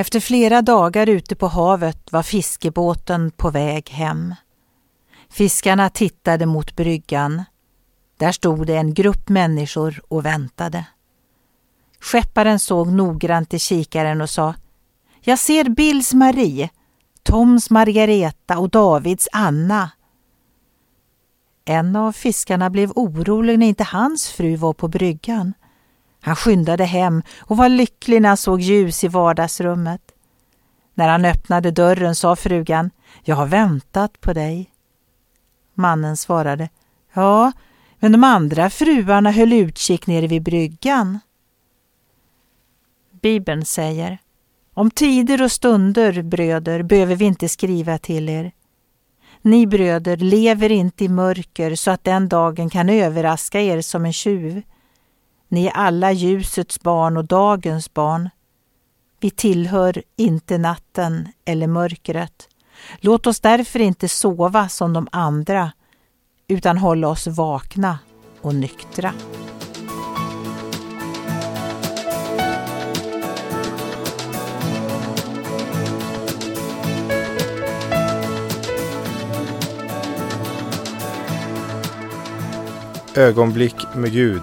Efter flera dagar ute på havet var fiskebåten på väg hem. Fiskarna tittade mot bryggan. Där stod det en grupp människor och väntade. Skepparen såg noggrant i kikaren och sa Jag ser Bills Marie, Toms Margareta och Davids Anna. En av fiskarna blev orolig när inte hans fru var på bryggan. Han skyndade hem och var lycklig när han såg ljus i vardagsrummet. När han öppnade dörren sa frugan, jag har väntat på dig. Mannen svarade, ja, men de andra fruarna höll utkik nere vid bryggan. Bibeln säger, om tider och stunder, bröder, behöver vi inte skriva till er. Ni bröder lever inte i mörker så att den dagen kan överraska er som en tjuv. Ni är alla ljusets barn och dagens barn. Vi tillhör inte natten eller mörkret. Låt oss därför inte sova som de andra, utan hålla oss vakna och nyktra. Ögonblick med Gud